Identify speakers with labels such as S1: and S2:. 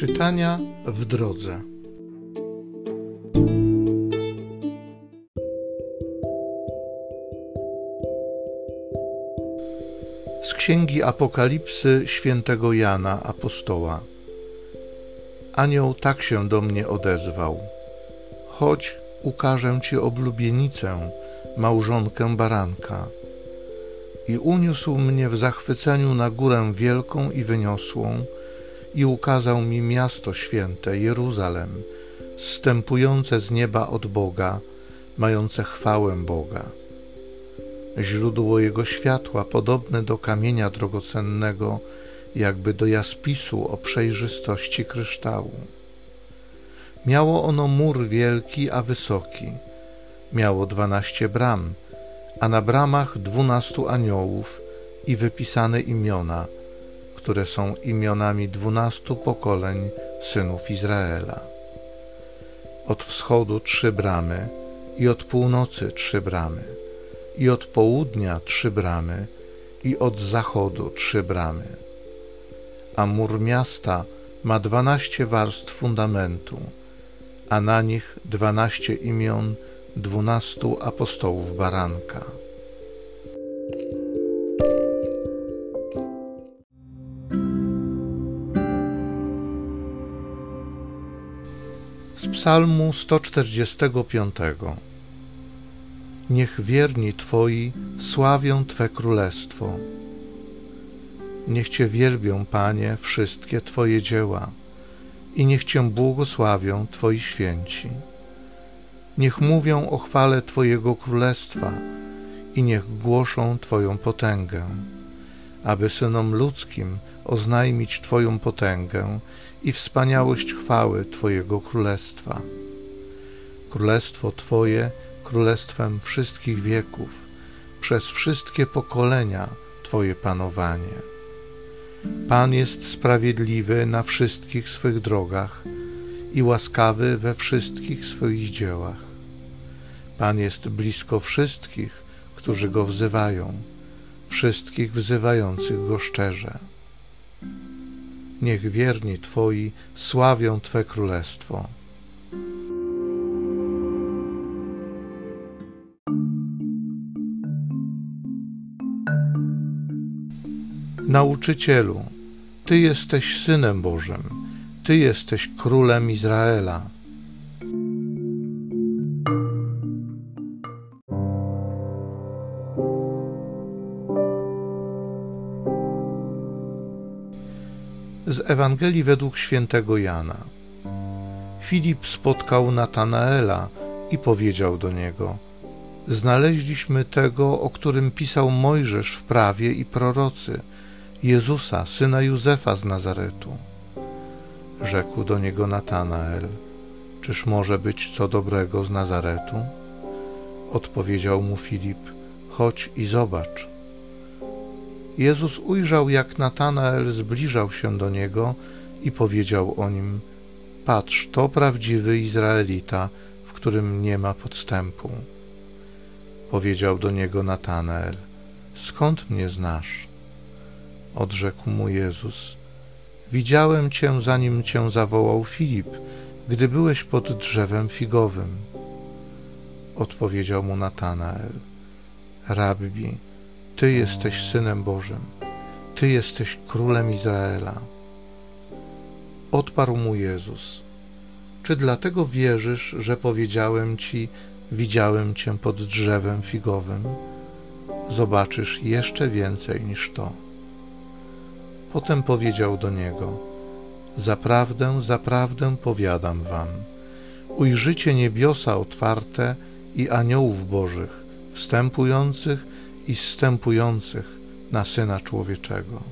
S1: Czytania w drodze. Z księgi Apokalipsy świętego Jana apostoła. Anioł tak się do mnie odezwał: Chodź, ukażę ci oblubienicę, małżonkę baranka. I uniósł mnie w zachwyceniu na górę wielką i wyniosłą, i ukazał mi miasto święte, Jeruzalem, zstępujące z nieba od Boga, mające chwałę Boga. Źródło jego światła podobne do kamienia drogocennego, jakby do jaspisu o przejrzystości kryształu. Miało ono mur wielki, a wysoki. Miało dwanaście bram, a na bramach dwunastu aniołów i wypisane imiona, które są imionami dwunastu pokoleń synów Izraela. Od wschodu trzy bramy i od północy trzy bramy i od południa trzy bramy i od zachodu trzy bramy. A mur miasta ma dwanaście warstw fundamentu, a na nich dwanaście imion dwunastu apostołów baranka. Psalmu 145 Niech wierni Twoi sławią Twe królestwo. Niech Cię wielbią, Panie, wszystkie Twoje dzieła i niech Cię błogosławią Twoi święci. Niech mówią o chwale Twojego królestwa i niech głoszą Twoją potęgę, aby synom ludzkim oznajmić Twoją potęgę i wspaniałość chwały Twojego królestwa. Królestwo Twoje królestwem wszystkich wieków, przez wszystkie pokolenia Twoje panowanie. Pan jest sprawiedliwy na wszystkich swych drogach i łaskawy we wszystkich swoich dziełach. Pan jest blisko wszystkich, którzy Go wzywają, wszystkich wzywających Go szczerze. Niech wierni Twoi sławią Twe królestwo. Nauczycielu, Ty jesteś Synem Bożym, Ty jesteś Królem Izraela. Z Ewangelii według świętego Jana. Filip spotkał Natanaela i powiedział do niego: Znaleźliśmy tego, o którym pisał Mojżesz w prawie i prorocy, Jezusa, syna Józefa z Nazaretu. Rzekł do niego Natanael: Czyż może być co dobrego z Nazaretu? Odpowiedział mu Filip: Chodź i zobacz. Jezus ujrzał, jak Natanael zbliżał się do niego i powiedział o nim: Patrz, to prawdziwy Izraelita, w którym nie ma podstępu. Powiedział do niego Natanael: Skąd mnie znasz? Odrzekł mu Jezus: Widziałem cię, zanim cię zawołał Filip, gdy byłeś pod drzewem figowym. Odpowiedział mu Natanael: Rabbi, ty jesteś synem Bożym, ty jesteś królem Izraela. Odparł mu Jezus: Czy dlatego wierzysz, że powiedziałem ci, widziałem cię pod drzewem figowym? Zobaczysz jeszcze więcej niż to. Potem powiedział do niego: Zaprawdę, zaprawdę powiadam wam, ujrzycie niebiosa otwarte i aniołów bożych, wstępujących i zstępujących na Syna Człowieczego.